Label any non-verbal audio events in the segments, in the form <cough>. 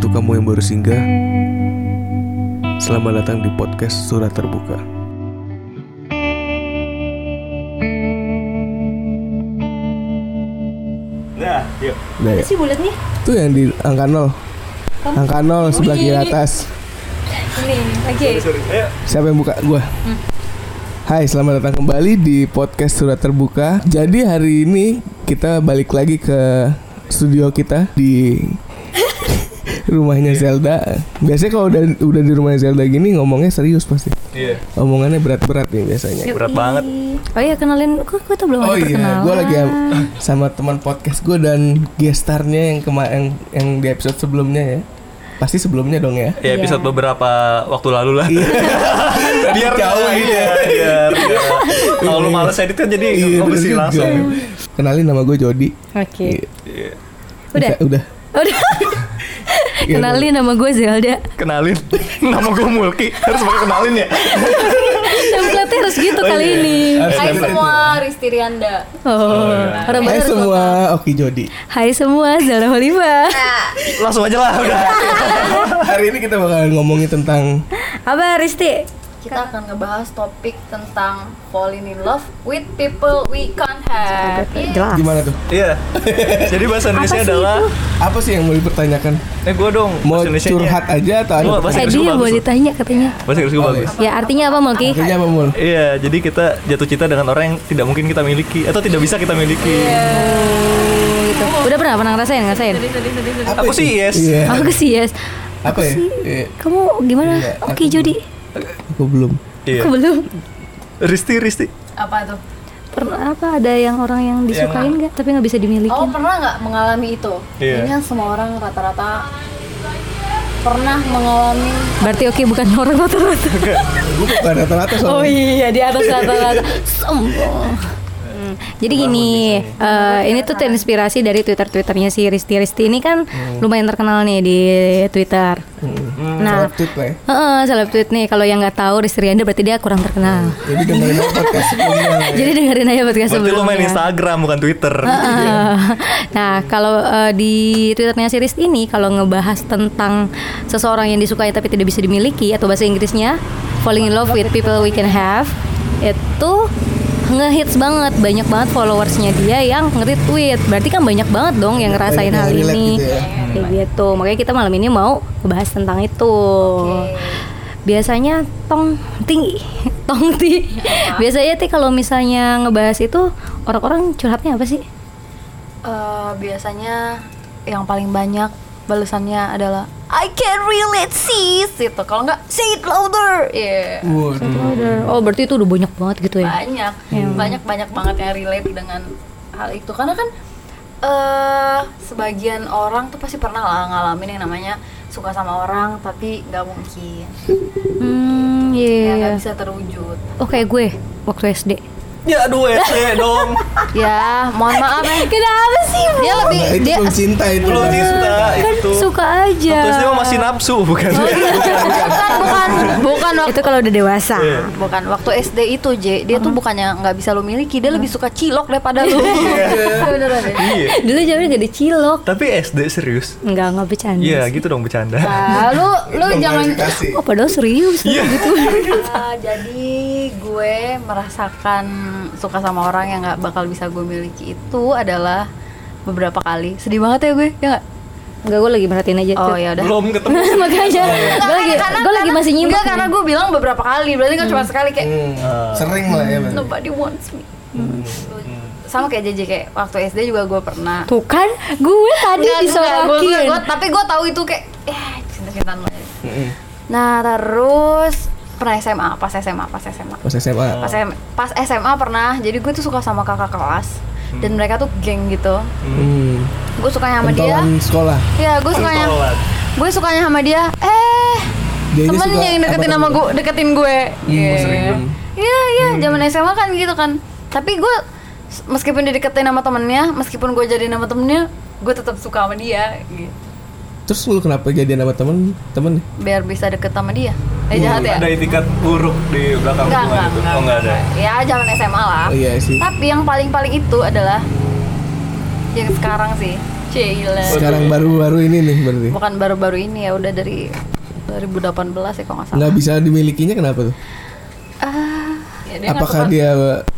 Untuk kamu yang baru singgah, selamat datang di podcast Surat Terbuka. Nah, yuk. Ya? sih bulatnya? Itu yang di angka 0 Angka 0 sebelah kiri atas Ini, oke. Ayo. Siapa yang buka? Gua Hai, selamat datang kembali di podcast Surat Terbuka Jadi hari ini kita balik lagi ke studio kita di rumahnya Zelda Biasanya kalau udah, udah di rumahnya Zelda gini ngomongnya serius pasti Iya. Omongannya berat-berat nih biasanya Berat banget. Oh iya kenalin, kok gue tuh belum Oh ada iya, perkenalan. gue lagi sama teman podcast gue dan gestarnya yang kema yang, yang di episode sebelumnya ya. Pasti sebelumnya dong ya. Ya episode Iya. beberapa waktu lalu lah. <laughs> biar Jauh gitu iya, ya. biar nggak- Kalau lu males edit kan jadi Iya, mesti juga. langsung. Kenalin nama gue Jody. Oke. Iya. Udah. Bisa- Udah. Udah. Iya, kenalin nama gue Zelda. Kenalin. <laughs> Nama gue Mulki. Harus pakai kenalin ya. <laughs> Template harus gitu kali iya. ini. Hai semua, Risti Rianda. Oh, orang Hai semua, Oki Jody. Hai semua, Zelda Oliva. Langsung aja lah udah. <laughs> Hari ini kita bakal ngomongin tentang Apa Risti? Kita akan ngebahas topik tentang falling in love with people we can't have. Iya. Jelas. gimana tuh? Iya. Jadi bahasa Indonesia sih adalah Apa sih yang mau dipertanyakan? eh gue dong Mau curhat aja atau ada? Gua bahasa Tadi Inggris gue yang mau ditanya katanya. Bahasa Inggris gue bagus. Ya artinya apa Mulki? Akhirnya apa mul? Iya, jadi kita jatuh cinta dengan orang yang tidak mungkin kita miliki atau tidak bisa kita miliki. Oh, gitu. Udah pernah pernah ngerasain ngerasain? Aku itu? sih yes. Iya. Aku sih yes. Apa ya? Iya. Kamu gimana? Iya, Oke aku- Jody. Aku belum. Iya. Aku belum. Risti, Risti. Apa tuh? Pernah apa ada yang orang yang disukain nggak tapi nggak bisa dimiliki? Oh pernah nggak mengalami itu? Iya. Ini kan semua orang rata-rata pernah mengalami. Berarti oke bukan orang rata-rata. Bukan rata-rata. Oh iya di atas rata-rata. <laughs> Sombong. Hmm, Jadi gini, eh, ini tuh terinspirasi dari Twitter-twitternya si Risti Risti ini kan lumayan terkenal nih di Twitter. Nah, Seleb tweet lah ya. Heeh, seleb tweet nih. Kalau yang nggak tahu Risti Rianda berarti dia kurang terkenal. Jadi dengerin aja podcast <laughs> sebelumnya. Jadi dengerin aja podcast Berarti lu main sebelumnya. Instagram bukan Twitter. Heeh. <laughs> nah, kalau eh, di Twitternya si Risti ini kalau ngebahas tentang seseorang yang disukai tapi tidak bisa dimiliki atau bahasa Inggrisnya falling in love with people we can have itu ngehits banget banyak banget followersnya dia yang nge-retweet. Berarti kan banyak banget dong yang ngerasain hal ini. gitu ya. kayak gitu. Makanya kita malam ini mau ngebahas tentang itu. Biasanya tong tinggi tong ti. Biasanya tuh kalau misalnya ngebahas itu orang-orang curhatnya apa sih? Eh, biasanya yang paling banyak balasannya adalah I can relate sis itu. Kalau nggak say it louder. Iya. Waduh. Oh berarti itu udah banyak banget gitu ya? banyak banyak banyak banget yang relate dengan hal itu karena kan eh sebagian orang tuh pasti pernah lah ngalamin yang namanya suka sama orang tapi nggak mungkin Hmm, iya. ya iya. nggak bisa terwujud Oh kayak gue waktu SD. Ya aduh SD dong. ya mohon maaf ya Kenapa sih? dia lebih Nah, itu dia belum cinta itu. Belum cinta Kan itu. suka aja. SD mah masih nafsu <laughs> bukan? bukan bukan bukan waktu Itu kalau udah dewasa. Iya. bukan waktu SD itu J dia tuh bukannya nggak bisa lu miliki dia lebih suka cilok daripada lu beneran ya Iya. Dulu zamannya gak ada cilok. Tapi SD serius? Enggak, enggak bercanda. Iya gitu dong bercanda. Nah, lu lu jangan. Oh padahal serius Iya. gitu. <laughs> Ah, jadi gue merasakan suka sama orang yang nggak bakal bisa gue miliki itu adalah beberapa kali sedih banget ya gue ya nggak Enggak, gue lagi merhatiin aja oh ya udah Belum ketemu. <laughs> Makanya gue lagi gue lagi masih nyimak. enggak karena gue bilang beberapa kali berarti kan cuma sekali kayak Hmm, Ah. Sering lah ya. Bang. nobody wants me sama kayak JJ kayak waktu SD juga gue pernah Tuh kan, gue tadi gue- tapi gue tahu itu kayak ya cinta-cintaan lo aja. Mm-mm. nah terus pernah SMA pas SMA pas SMA Pas SMA. pas SMA, pas SMA pernah jadi gue tuh suka sama kakak kelas dan mereka tuh geng gitu Hmm. gue sukanya sama dia Pentolan sekolah. ya gue sukanya gue sukanya sama dia eh Dia suka yang deketin sama gue deketin gue Iya. sering. iya iya zaman SMA kan gitu kan tapi gue meskipun dia deketin sama temennya meskipun gue jadi nama temennya gue tetap suka sama dia gitu. Terus lu kenapa jadian sama temen temen? biar bisa deket sama dia eh jahat ya Ada etikat buruk di belakang Enggak, hubungan enggak, itu. enggak, Oh enggak ada. ya zaman SMA lah Oh iya sih. tapi yang paling paling itu adalah yang sekarang sih Cila. Sekarang baru-baru ini nih berarti. Bukan baru-baru ini ya, udah dari 2018 ya kalau nggak salah. Nggak bisa dimilikinya kenapa tuh? Ah, ya dia Apakah suka, dia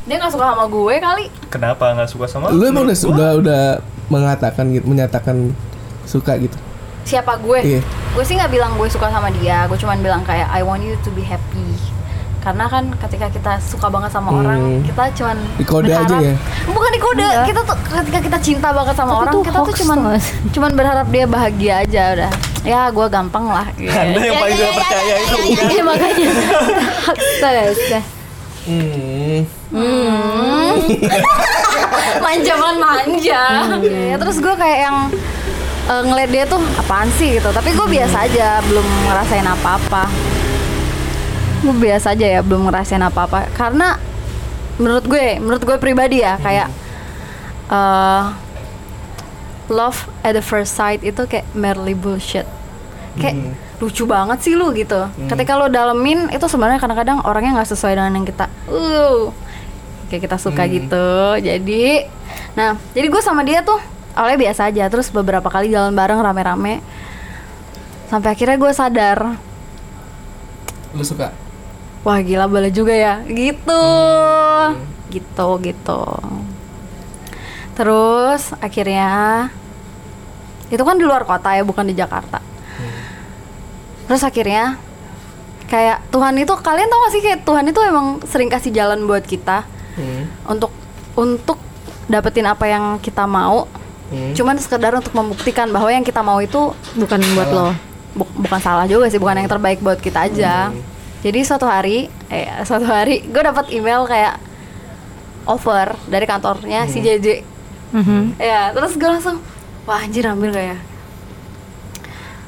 dia nggak suka sama gue kali? Kenapa nggak suka sama lu emang udah udah udah mengatakan gitu, menyatakan suka gitu. Siapa gue? Iya. Gue sih nggak bilang gue suka sama dia, gue cuman bilang kayak I want you to be happy. Karena kan ketika kita suka banget sama Hmm. orang, kita cuman Dikode aja berharap- ya? Bukan dikode, Enggak. kita tuh ketika kita cinta banget sama Tapi orang, kita tuh cuman tuh, Mas. cuman berharap dia bahagia aja udah. Ya, gue gampang lah. gitu. <laughs> Anda yang paling tidak percaya itu? Iya makanya. Astaga. Hmm. Hmm. <laughs> manja manja. Ya, terus gue kayak yang eh, ngeliat dia tuh apaan sih gitu. Tapi gue biasa aja, belum ngerasain apa-apa. Gue biasa aja ya, belum ngerasain apa-apa. Karena menurut gue, menurut gue pribadi ya, kayak eh, love at the first sight itu kayak merely bullshit. Kayak lucu banget sih lu gitu. Ketika lo dalemin itu sebenarnya kadang-kadang orangnya nggak sesuai dengan yang kita uh kayak kita suka gitu. Jadi nah, jadi gue sama dia tuh awalnya biasa aja, terus beberapa kali jalan bareng rame-rame. Sampai akhirnya gue sadar, Lu suka? wah gila boleh juga ya. Gitu. Gitu gitu. Terus akhirnya itu kan di luar kota ya, bukan di Jakarta. Terus akhirnya kayak Tuhan itu kalian tau gak sih kayak Tuhan itu emang sering kasih jalan buat kita Hmm. untuk untuk dapetin apa yang kita mau. Hmm. Cuman sekedar untuk membuktikan bahwa yang kita mau itu Bukan buat lo. bu- bukan salah juga sih, bukan yang terbaik buat kita aja. Jadi suatu hari, eh suatu hari <laughs> gue dapat email kayak offer dari kantornya si JJ. Mhm. Ya, terus gue langsung, wah anjir ambil gak ya?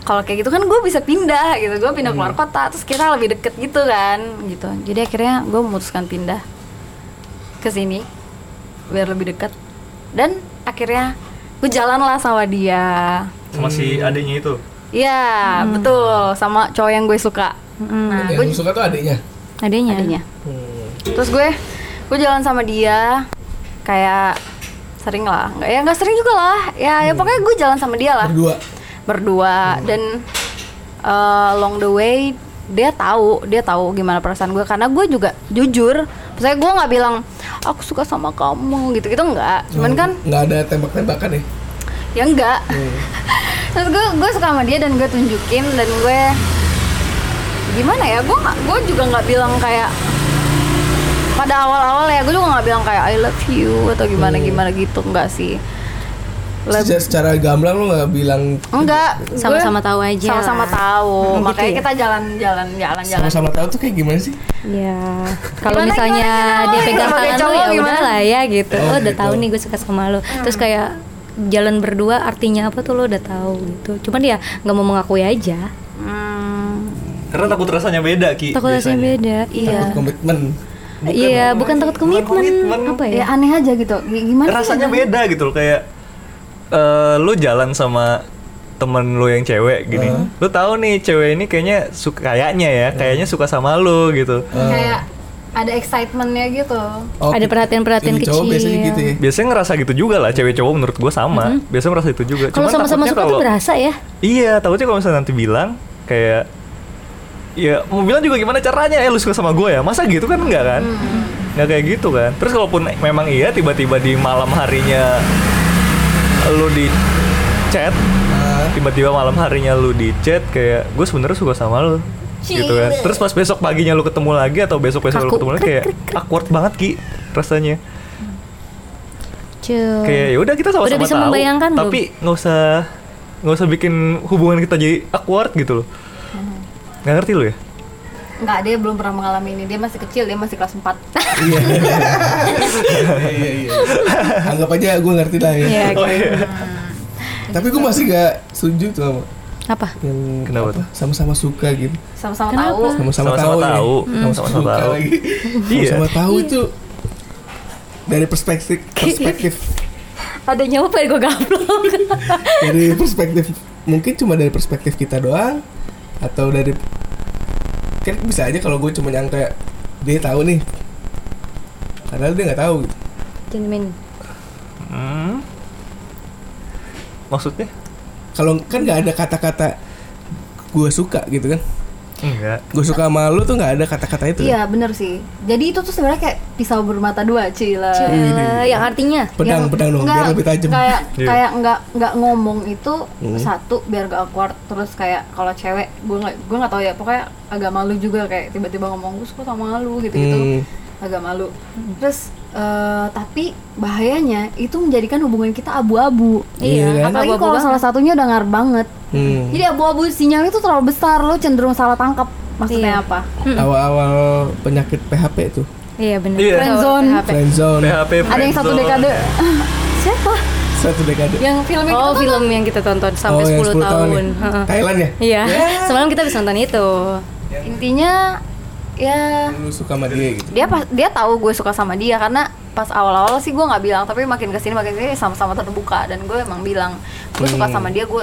Kalau kayak gitu kan gue bisa pindah gitu, gue pindah keluar kota, terus kita lebih deket gitu kan, gitu. Jadi akhirnya gue memutuskan pindah ke sini biar lebih deket. Dan akhirnya gue jalan lah sama dia. sama si adiknya itu. Iya, betul, sama cowok yang gue suka. Nah, Yang gue suka tuh adiknya. Adanya. adiknya. Hmm. Terus gue gue jalan sama dia kayak sering lah, nggak ya nggak sering juga lah. Ya, ya pokoknya gue jalan sama dia lah. Berdua. berdua dan uh, along the way dia tahu dia tahu gimana perasaan gue. Karena gue juga jujur saya gue nggak bilang aku suka sama kamu gitu. Gitu nggak. Cuman Oh, kan nggak ada tembak-tembakan ya. ya enggak Hmm. <laughs> terus gue gue suka sama dia dan gue tunjukin dan gue gimana ya? Gue gue juga nggak bilang kayak pada awal-awal ya gue juga nggak bilang kayak I love you atau gimana Hmm. gimana gitu. Enggak sih Leb- Secara, secara gamblang lu nggak bilang enggak Sama-sama tahu aja sama-sama tahu <laughs> Hmm, gitu makanya ya? kita jalan-jalan jalan-jalan sama-sama tahu tuh kayak gimana sih? Ya, kalau misalnya gimana, dia pegang tangan lu cowok ya gimana? udah lah ya gitu. Oh, Oh, udah gitu. tahu nih gue suka sama lo. Terus kayak jalan berdua artinya apa tuh lo udah tahu gitu. Cuman dia nggak mau mengakui aja. Hmm, Karena takut rasanya beda ki. Takut rasanya biasanya. beda. Iya. Takut komitmen. Iya, bukan takut bukan komitmen. komitmen. Apa ya ya? aneh aja gitu gimana Rasanya beda gitu loh kayak eh lu jalan sama temen lu yang cewek gini. Heeh. Lu tahu nih cewek ini kayaknya suka kayaknya ya, kayaknya suka sama lu gitu. Eh, kayak ada excitementnya gitu oh, Ada perhatian-perhatian jadi cowok kecil. biasanya gitu ya. Biasanya ngerasa gitu juga lah cewek cowok menurut gua sama. Biasanya ngerasa itu juga. Kalau sama-sama suka tuh berasa ya. Iya, takutnya kalau misalnya nanti bilang kayak ya mau bilang juga gimana caranya ya lu suka sama gue ya masa gitu kan enggak kan nggak kayak gitu kan terus kalaupun memang iya tiba-tiba di malam harinya lu di chat Ah, tiba-tiba malam harinya lu di chat kayak gue sebenarnya suka sama lu gitu kan. Terus pas besok paginya lu ketemu lagi atau besok besok lu ketemu lagi kayak awkward banget ki rasanya. Cuy. kayak ya udah kita sama-sama Udah bisa tahu membayangkan tapi nggak usah nggak usah bikin hubungan kita jadi awkward gitu loh. Nggak ngerti lo ya Enggak, dia belum pernah mengalami ini. Dia masih kecil, dia masih kelas 4. Iya. Iya iya. Anggap aja gue ngerti lah ya. Iya, oh iya Tapi gue masih gak setuju tuh sama Apa? yang Kenapa apa, tuh? sama-sama suka gitu. Sama-sama tahu. Sama-sama Sama-sama tahu. ya. tahu. Sama-sama tahu. lagi. Iya. Sama-sama tahu itu dari perspektif <laughs> perspektif Ada nyawa pengen gue gaplok. dari perspektif mungkin cuma dari perspektif kita doang atau dari kan bisa aja kalau gue cuma nyangka dia tahu nih padahal dia nggak tahu gitu main. Hmm. maksudnya Kalau kan nggak ada kata-kata gue suka gitu kan. Enggak Gue suka sama lu tuh nggak ada kata-kata itu. Iya bener sih. Jadi itu tuh sebenarnya kayak pisau bermata dua, Cila. Eh, yang artinya Pedang, Yang- pedang dong, enggak, biar lebih tajam. Kayak Iya. kayak nggak nggak ngomong itu Hmm. satu biar gak awkward. Terus kayak kalau cewek gue nggak gue nggak tahu ya pokoknya agak malu juga kayak tiba-tiba ngomong gue suka sama lu gitu gitu. Hmm. Agak malu. Terus eh, tapi bahayanya itu menjadikan hubungan kita abu-abu. Iya kan? Apalagi Abu-abu kalau banget. salah satunya udah ngarep banget. Hmm. Jadi abu-abu sinyal itu terlalu besar, lo cenderung salah tangkap. Maksudnya Iya. apa? Awal-awal penyakit PHP tuh. Iya benar. Iya. Friendzone. PHP. Friendzone. PHP Ada yang satu friendzone. dekade. <laughs> Siapa? Satu dekade. Yang filmnya kita Oh tonton? film yang kita tonton sampai oh, yang 10, 10 tahun. tahun. ya? Heeh. Thailand ya? Iya. Semalam kita bisa nonton itu. Intinya ya Lu suka sama dia gitu. dia pas dia tahu gue suka sama dia karena pas awal-awal sih gue nggak bilang tapi makin ke sini makin ke sini sama-sama terbuka dan gue emang bilang gue suka Hmm. sama dia gue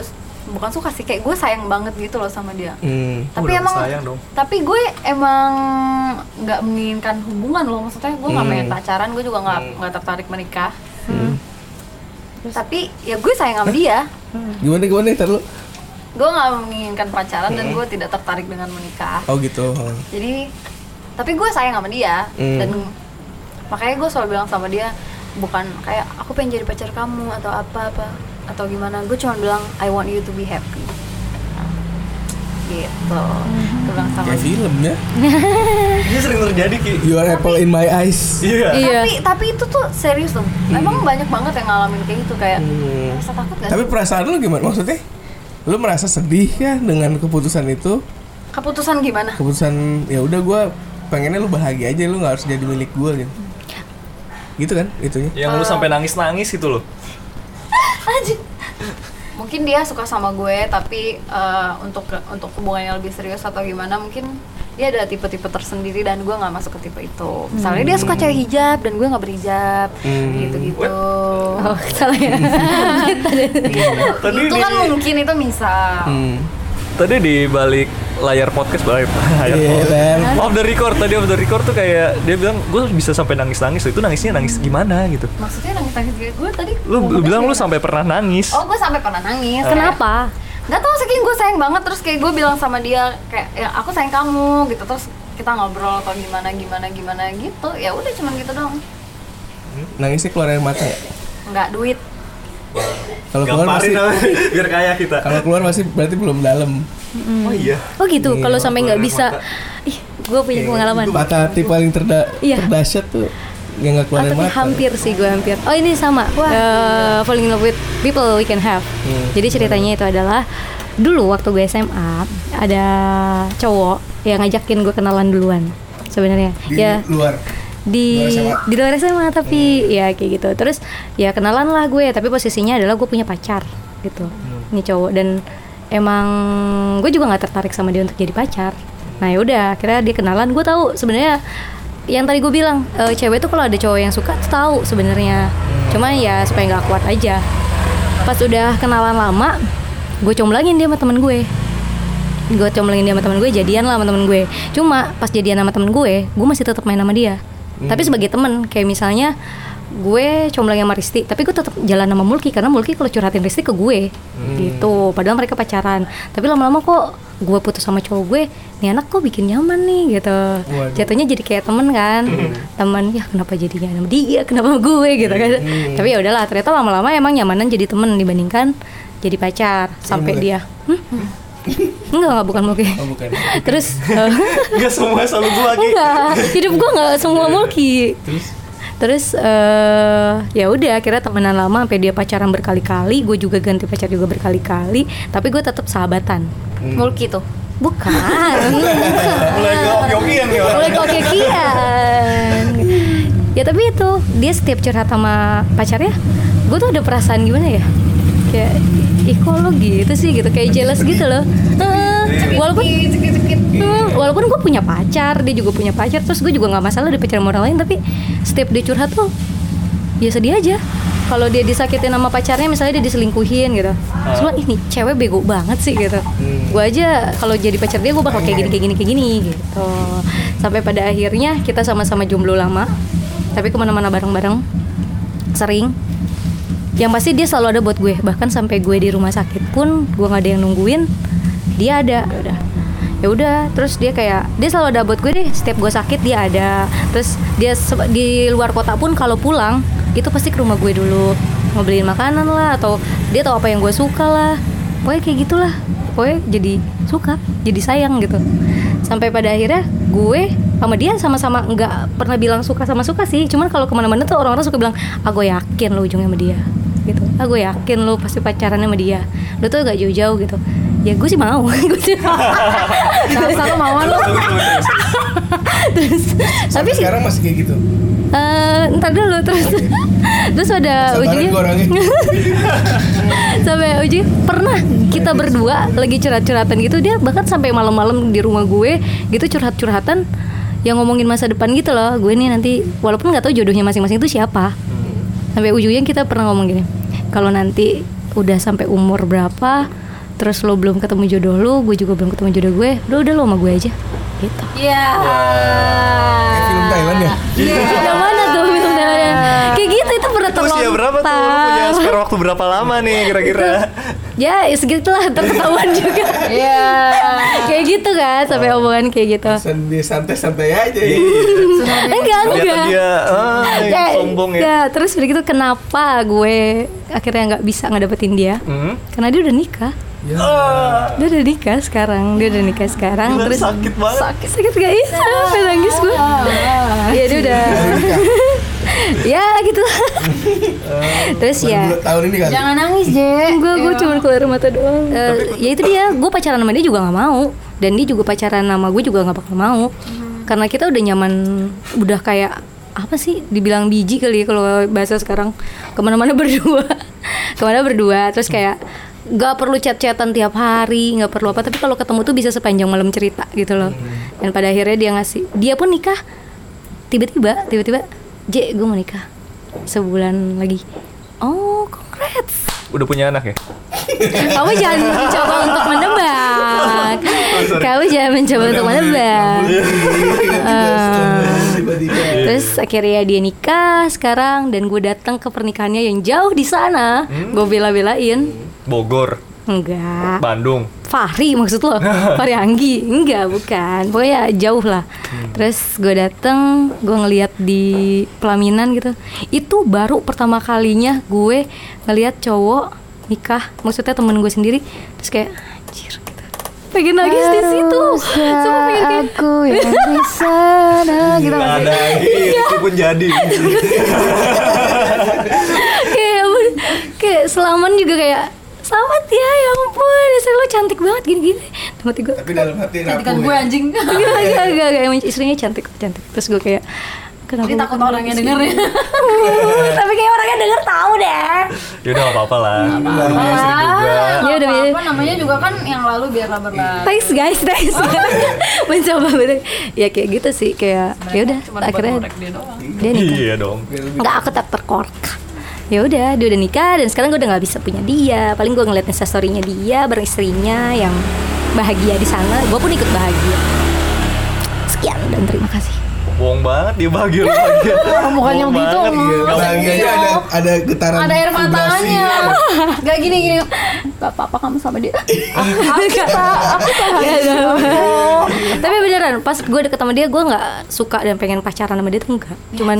bukan suka sih kayak gue sayang banget gitu loh sama dia Hmm. tapi udah emang sayang dong. tapi gue emang nggak menginginkan hubungan loh maksudnya gue nggak Hmm. pengen pacaran gue juga nggak nggak tertarik menikah tapi ya gue sayang sama dia Gimana gimana ntar lu? Gue nggak menginginkan pacaran dan gue tidak tertarik dengan menikah Oh gitu. jadi tapi gue sayang sama dia Hmm. dan makanya gue selalu bilang sama dia bukan kayak aku pengen jadi pacar kamu atau apa apa atau gimana gue cuma bilang I want you to be happy Nah, gitu gue bilang sama Kayak dia film ya. <laughs> Ini sering terjadi ki. You are apple in my eyes. Iya. Iya. tapi tapi itu tuh serius tuh emang banyak banget yang ngalamin kayak gitu kayak Hmm. rasa takut gak Tapi sih? perasaan lu gimana? Maksudnya? Lu merasa sedih ya dengan keputusan itu? keputusan gimana Keputusan ya udah gua pengennya lu bahagia aja lu nggak harus jadi milik gua gitu. Gitu kan itunya. Yang lu sampai nangis-nangis gitu loh. <laughs> mungkin dia suka sama gue tapi eh, untuk untuk hubungan yang lebih serius atau gimana mungkin dia ada tipe-tipe tersendiri dan gue nggak masuk ke tipe itu misalnya dia suka cewek hijab dan gue nggak berhijab Hmm. gitu gitu <laughs> Oh salah ya. Tadi itu di- kan mungkin itu misal Hmm. Tadi di balik layar podcast balik <laughs> layar Iya. Bang. Off the record tadi off the record tuh kayak dia bilang gue bisa sampai nangis-nangis itu nangisnya nangis gimana gitu. maksudnya nangis nangis gue tadi Lu, lu bilang lu sampai pernah nangis. oh gue sampai pernah nangis Kenapa? Nggak tahu saking gue sayang banget terus kayak gue bilang sama dia kayak ya aku sayang kamu gitu terus kita ngobrol atau gimana gimana gimana gitu ya udah cuman gitu dong Nangisnya keluar air mata ya? nggak duit Kalau keluar masih <laughs> biar kaya kita. kalau keluar masih berarti belum dalam. Oh iya. Oh gitu. Iya, Kalau sampai nggak bisa, mata. ih, gue punya pengalaman. Mata hati paling terda Iya. terdahsyat tuh yang nggak keluar Ah, tapi mata. hampir sih gue hampir. Oh ini sama. Eh, falling in love with people we can have. Hmm. Jadi ceritanya itu adalah dulu waktu gue SMA ada cowok yang ngajakin gue kenalan duluan. Sebenarnya Di ya luar. di luar SMA. di luar SMA tapi ya kayak gitu. Terus ya kenalan lah gue. Tapi posisinya adalah gue punya pacar gitu. Ini cowok dan emang gue juga nggak tertarik sama dia untuk jadi pacar. Nah yaudah akhirnya dia kenalan. Gue tahu sebenarnya yang tadi gue bilang eh, cewek tuh kalau ada cowok yang suka tuh tahu sebenarnya. Cuma ya supaya nggak kuat aja. Pas udah kenalan lama gue comblangin dia sama temen gue. Gue comblangin dia sama temen gue jadian lah sama temen gue. Cuma pas jadian sama temen gue gue masih tetap main sama dia. Tapi sebagai temen kayak misalnya gue comblangin sama Risti tapi gue tetap jalan sama Mulki karena Mulki kalau curhatin Risti ke gue gitu. Padahal mereka pacaran. Tapi lama-lama kok gue putus sama cowok gue nih anak kok bikin nyaman nih gitu. Waduh. jatuhnya jadi kayak temen kan. Teman ya kenapa jadinya sama dia? Kenapa sama gue? gitu kan. Tapi ya udahlah ternyata lama-lama emang nyamanan jadi temen dibandingkan jadi pacar sampai dia. Hmm? enggak enggak bukan Mulki. Oh bukan. terus <laughs> Enggak semua selalu gua lagi. enggak hidup gue nggak semua Mulki. Terus terus eh ya udah akhirnya temenan lama sampai dia pacaran berkali-kali gue juga ganti pacar juga berkali-kali tapi gue tetap sahabatan. Mulki tuh? Bukan. <laughs> Mulai orang. mulai kokekian ya tapi itu dia setiap curhat sama pacarnya gue tuh ada perasaan gimana ya? Kayak ih kok lo gitu sih? Gitu kayak jealous gitu loh <laughs> walaupun Hmm, walaupun gue punya pacar dia juga punya pacar terus gue juga nggak masalah dia pacaran sama orang lain tapi setiap dia curhat tuh ya sedih aja. Kalau dia disakitin sama pacarnya misalnya dia diselingkuhin gitu. Cuma ini cewek bego banget sih gitu. Gue aja kalau jadi pacar dia gue bakal kayak gini kayak gini kayak gini gitu. Sampai pada akhirnya kita sama-sama jomblo lama tapi ke mana-mana bareng-bareng sering. Yang pasti dia selalu ada buat gue bahkan sampai gue di rumah sakit pun gue nggak ada yang nungguin dia ada udah. Ya udah terus dia kayak dia selalu ada buat gue deh setiap gue sakit dia ada. Terus dia di luar kota pun kalau pulang itu pasti ke rumah gue dulu. Ngebeliin makanan lah atau dia tahu apa yang gue suka lah. Pokoknya kayak gitulah. Pokoknya jadi suka jadi sayang gitu. Sampai pada akhirnya gue sama dia sama-sama nggak pernah bilang suka sama suka sih. Cuman kalau ke mana-mana tuh orang-orang suka bilang ah yakin lo ujungnya sama dia. Gitu. Ah yakin lo pasti pacarannya sama dia. Lo tuh gak jauh-jauh gitu ya gue sih mau. <laughs> Gue sih mau. Nah, selalu mau lu. terus tapi sekarang masih kayak gitu. eh ntar dulu terus. Terus ada ujungnya gue orangnya. <laughs> sampai ujung pernah kita berdua lagi curhat-curhatan gitu dia bahkan sampai malam-malam di rumah gue gitu curhat-curhatan yang ngomongin masa depan gitu loh. Gue nih nanti walaupun nggak tahu jodohnya masing-masing itu siapa. Sampai ujungnya kita pernah ngomong gini kalau nanti udah sampai umur berapa terus lo belum ketemu jodoh lo gue juga belum ketemu jodoh gue udah udah lo sama gue aja gitu Iya. Kayak film Thailand ya. yang mana tuh film Thailand kayak gitu itu pernah Itu usia berapa tuh? Lu punya spare waktu berapa lama nih kira-kira? Ya segitulah terketahuan <laughs> juga. Iya. kayak gitu kan sampai omongan kayak gitu. Santai-santai aja. Ya. enggak enggak. dia ah, ya, sombong ya. ya, terus udah gitu kenapa gue akhirnya nggak bisa ngedapetin dia? Hmm? karena dia udah nikah. Ya. Ah, dia udah nikah sekarang dia udah nikah sekarang gila, terus sakit banget. sakit sakit gak bisa nangis gue ya dia udah ya gitu. Terus Baru ya tahun ini kan. Jangan nangis, Je. gue gue cuma keluar mata doang. Eh, ya itu dia gue pacaran sama dia juga nggak mau. Dan dia juga pacaran sama gue juga nggak bakal mau. Karena kita udah nyaman udah kayak apa sih dibilang biji kali ya kalau bahasa sekarang. Ke mana-mana <laughs> berdua. Ke mana berdua. Terus kayak nggak perlu chat-chatan tiap hari nggak perlu apa. Tapi kalau ketemu tuh bisa sepanjang malam cerita gitu loh. Dan pada akhirnya dia ngasih dia pun nikah. Tiba-tiba tiba-tiba J gue mau nikah. Sebulan lagi. Oh congrats. Udah punya anak ya? <laughs> kamu jangan mencoba untuk menebak. Kamu jangan mencoba untuk menebak. Tiba-tiba. terus akhirnya dia nikah sekarang dan gue datang ke pernikahannya yang jauh di sana. Gue bela-belain. Bogor, enggak. Bandung. Fahri maksud lo? <laughs> Fahri Anggi? Enggak bukan. Pokoknya jauh lah. Terus gue dateng gue ngeliat di pelaminan gitu. Itu baru pertama kalinya gue ngeliat cowok nikah. Maksudnya temen gue sendiri. Terus kayak anjir gitu. Pengen nangis di situ. Sumpah pengen kayak aku yang di sana <laughs> gitu Nggak ada <laughs> itu pun jadi. kayak kayak selaman juga kayak selamat ya ya ampun istri lo cantik banget gini-gini tempat gue Tapi dalam hati Cantikan rapuh gue ya. anjing. Enggak, enggak, enggak, enggak, emang istrinya cantik, cantik. Terus gue kayak kenapa Tapi takut orangnya sih? denger ya. <laughs> Tapi kayak orangnya denger tahu deh. Ya udah nggak apa-apa lah. Udah punya istri juga. Ya udah, apa, ya. namanya juga kan yang lalu biarlah berlalu. Thanks guys, thanks. <laughs> Mencoba bener. Ya kayak gitu sih, kayak ya udah akhirnya dia doang. dia nikah. Iya dong. Enggak aku tak terkorek. Ya udah, dia udah nikah dan sekarang gue udah nggak bisa punya dia. Paling gue ngeliat instastorynya dia bareng istrinya yang bahagia di sana. Gue pun ikut bahagia. Sekian dan terima kasih. Bohong banget dia bahagia lu bahagia. <laughs> Mukanya begitu. Iya, bahagianya ada ada getaran Ada air matanya. Gak gini gini. Gak apa-apa kamu sama dia. Ya, Tapi beneran pas gue deket sama dia gue nggak suka dan pengen pacaran sama dia tuh enggak. Cuman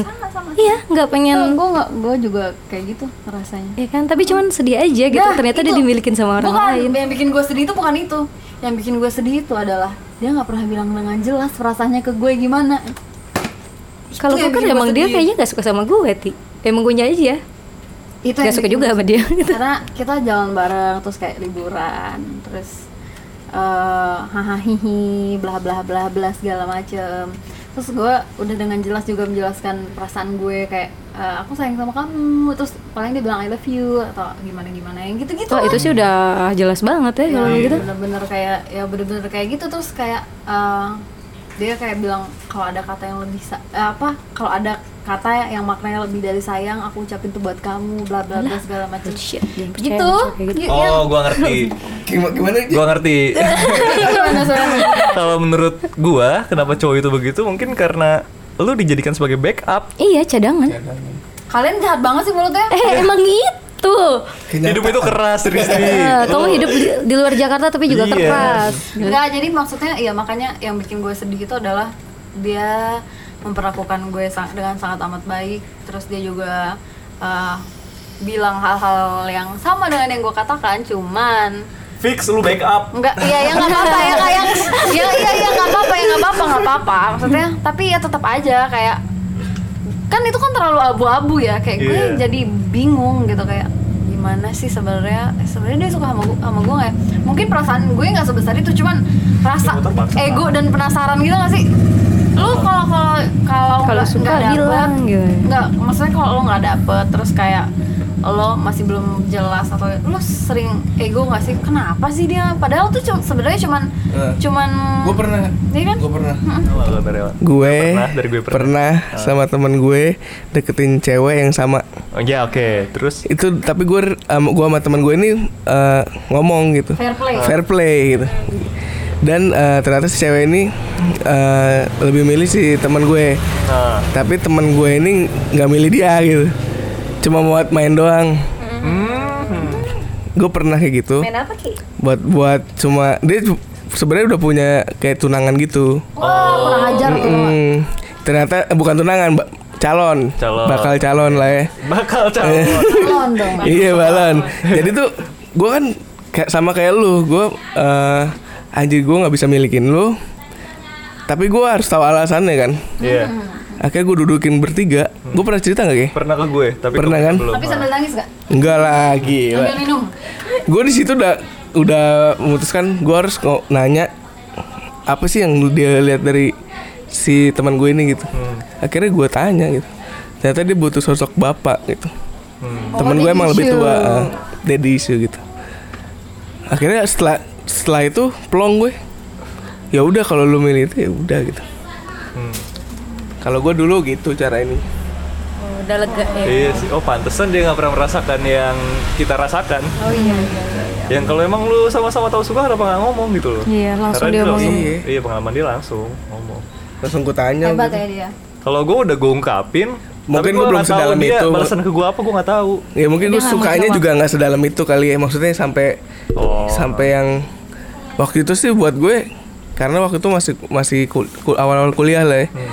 iya nggak pengen. gue nggak, gue juga kayak gitu rasanya. Ya kan, tapi cuman sedih aja gitu. Nah, Ternyata dia dimilikin sama orang bukan, lain. Yang bikin gue sedih itu bukan itu. Yang bikin gue sedih itu adalah dia nggak pernah bilang dengan jelas perasaannya ke gue gimana. Kalau gue kan emang dia kayaknya nggak suka sama gue, ti. Emang gue aja. Itu Gak suka juga sama dia. Gitu. <laughs> karena kita jalan bareng terus kayak liburan terus eh hahaha hihi bla bla bla bla segala macem terus gue udah dengan jelas juga menjelaskan perasaan gue kayak eh, aku sayang sama kamu terus paling dia bilang I love you atau gimana gimana yang gitu gitu Wah itu sih udah jelas banget ya kalau gitu. bener-bener kayak ya bener-bener kayak gitu terus kayak eh, dia kayak bilang kalau ada kata yang lebih eh, apa kalau ada kata yang maknanya lebih dari sayang aku ucapin tuh buat kamu bla bla bla segala macam gitu, gitu. Yang- Oh, gua ngerti. <laughs> Gimana, gimana? Gua ngerti. <laughs> Kalau menurut gua, kenapa cowok itu begitu? Mungkin karena lu dijadikan sebagai backup. Iya cadangan. kalian jahat banget sih mulutnya Eh emang gitu. Tuh, Hidup itu keras, Rizky. eh, kamu hidup di, di luar Jakarta tapi juga Iya. keras. Enggak, jadi maksudnya ya makanya yang bikin gue sedih itu adalah dia memperlakukan gue sang- dengan sangat amat baik. Terus dia juga eh, bilang hal-hal yang sama dengan yang gue katakan, cuman Fix lu backup. enggak iya ya nggak apa-apa ya kayak ya iya iya nggak apa-apa ya nggak apa-apa nggak apa-apa maksudnya tapi ya tetap aja kayak kan itu kan terlalu abu-abu ya kayak gue Iya. jadi bingung gitu kayak gimana sih sebenarnya eh, sebenarnya dia suka sama gue sama gue ya? mungkin perasaan gue nggak sebesar itu cuman rasa Ya, ego dan penasaran gitu gak sih lu kalau kalau kalau Kalau nggak- dapet, bilang gitu. nggak maksudnya kalau lo nggak dapet terus kayak lo masih belum jelas atau lo sering ego nggak sih kenapa sih dia padahal tuh sebenarnya cuman Eh. cuman Gue pernah. Iya kan? Gue pernah. Awal. Gue Pernah, dari gue pernah. pernah sama teman gue deketin cewek yang sama. Oh ya oke, terus Itu tapi gue um, gue sama teman gue ini eh, ngomong gitu. Fair play. Fair play gitu. Dan eh, ternyata si cewek ini eh, lebih milih si teman gue. nah, Tapi teman gue ini nggak milih dia gitu. Cuma buat main doang. Gue pernah kayak gitu. Main apa ki? Buat buat cuma dia sebenarnya udah punya kayak tunangan gitu. wah kurang ajar tuh Mm, ternyata eh, bukan tunangan, Mbak. calon. Calon. Bakal calon lah ya. bakal calon. <laughs> Balon dong iya balon. Jadi tuh gue kan kayak sama kayak lu, gue eh anjir gue nggak bisa milikin lu. Tapi gue harus tahu alasannya kan. Iya. Akhirnya gue dudukin bertiga. Gue pernah cerita gak Ki? Pernah ke gue, tapi Pernah kan? Belum. tapi sambil nangis gak? Enggak lah, gila. sambil minum Gue di situ udah udah memutuskan gue harus nanya apa sih yang dia lihat dari si teman gue ini gitu. Akhirnya gue tanya gitu. Ternyata dia butuh sosok bapak gitu. Hmm. Temen Oh, gue emang lebih tua, uh, daddy issue gitu. Akhirnya setelah setelah itu plong gue. Ya udah kalau lu milih itu ya udah gitu. Hmm. Kalau gue dulu gitu cara ini. Oh, udah lega ya. Iya sih. Oh pantesan dia nggak pernah merasakan yang kita rasakan. oh iya iya iya Yang kalau emang lu sama-sama tahu suka kenapa nggak ngomong gitu loh? Iya, langsung Karena dia langsung, ngomong. Iya pengalaman dia langsung ngomong. Langsung gue tanya. hebat gitu. ya dia Kalau gue udah gue ungkapin, Mungkin gua belum sedalam dia itu. Balasan ke gue apa gue nggak tahu. Ya mungkin Dia gue sukanya juga nggak sedalam itu kali ya. Maksudnya sampai Oh. sampai yang waktu itu sih buat gue karena waktu itu masih masih kul- kul- awal-awal kuliah lah ya. Hmm.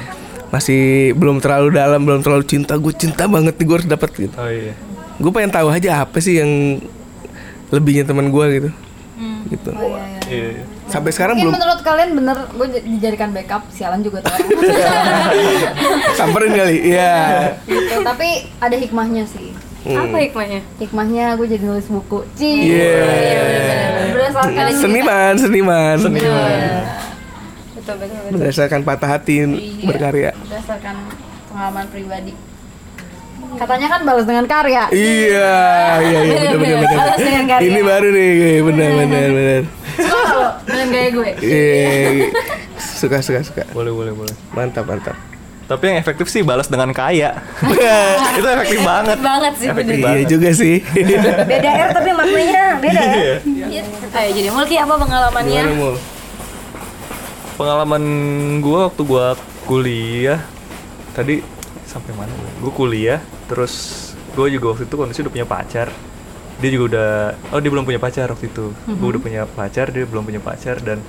Masih belum terlalu dalam, belum terlalu cinta. Gue cinta banget nih gue harus dapat gitu. Oh iya. Gue pengen tahu aja apa sih yang lebihnya teman gue gitu. Gitu. oh iya iya Iya. iya. Sampai sekarang Mungkin belum menurut kalian bener gue dijadikan backup sialan juga tuh orang. <laughs> samperin kali. Iya. gitu. Tapi ada hikmahnya sih. Apa hikmahnya? Hikmahnya gue jadi nulis buku. Ci. Iya. Berdasarkan Seniman, seniman. Iya. Betul betul. betul. Berdasarkan patah hati berkarya. Berdasarkan pengalaman pribadi. Katanya kan balas dengan karya. Iya, iya, iya, bener, bener, bener. Balas dengan karya. Ini baru nih, bener, bener, bener. Suka lo dengan gaya gue. Iya, suka, suka, suka. Boleh boleh boleh. Mantap, mantap. Tapi yang efektif sih balas dengan kaya. <laughs> itu efektif banget. banget sih, Efektif Iya banget. juga sih. Beda R tapi maknanya beda ya. Iya. Ayo jadi Mulki apa pengalamannya? Gimana Mul? Pengalaman gua waktu gua kuliah tadi sampai mana? Gua kuliah, terus gua juga waktu itu kondisi udah punya pacar. Dia juga udah oh dia belum punya pacar waktu itu. Gua udah punya pacar, dia belum punya pacar dan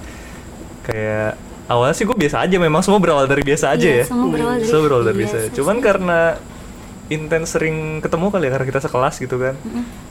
kayak awalnya sih gue biasa aja memang semua berawal dari biasa aja Iya, ya. semua berawal dari Semua berawal dari biasa biasa. Cuman karena intens sering ketemu kali ya karena kita sekelas gitu kan.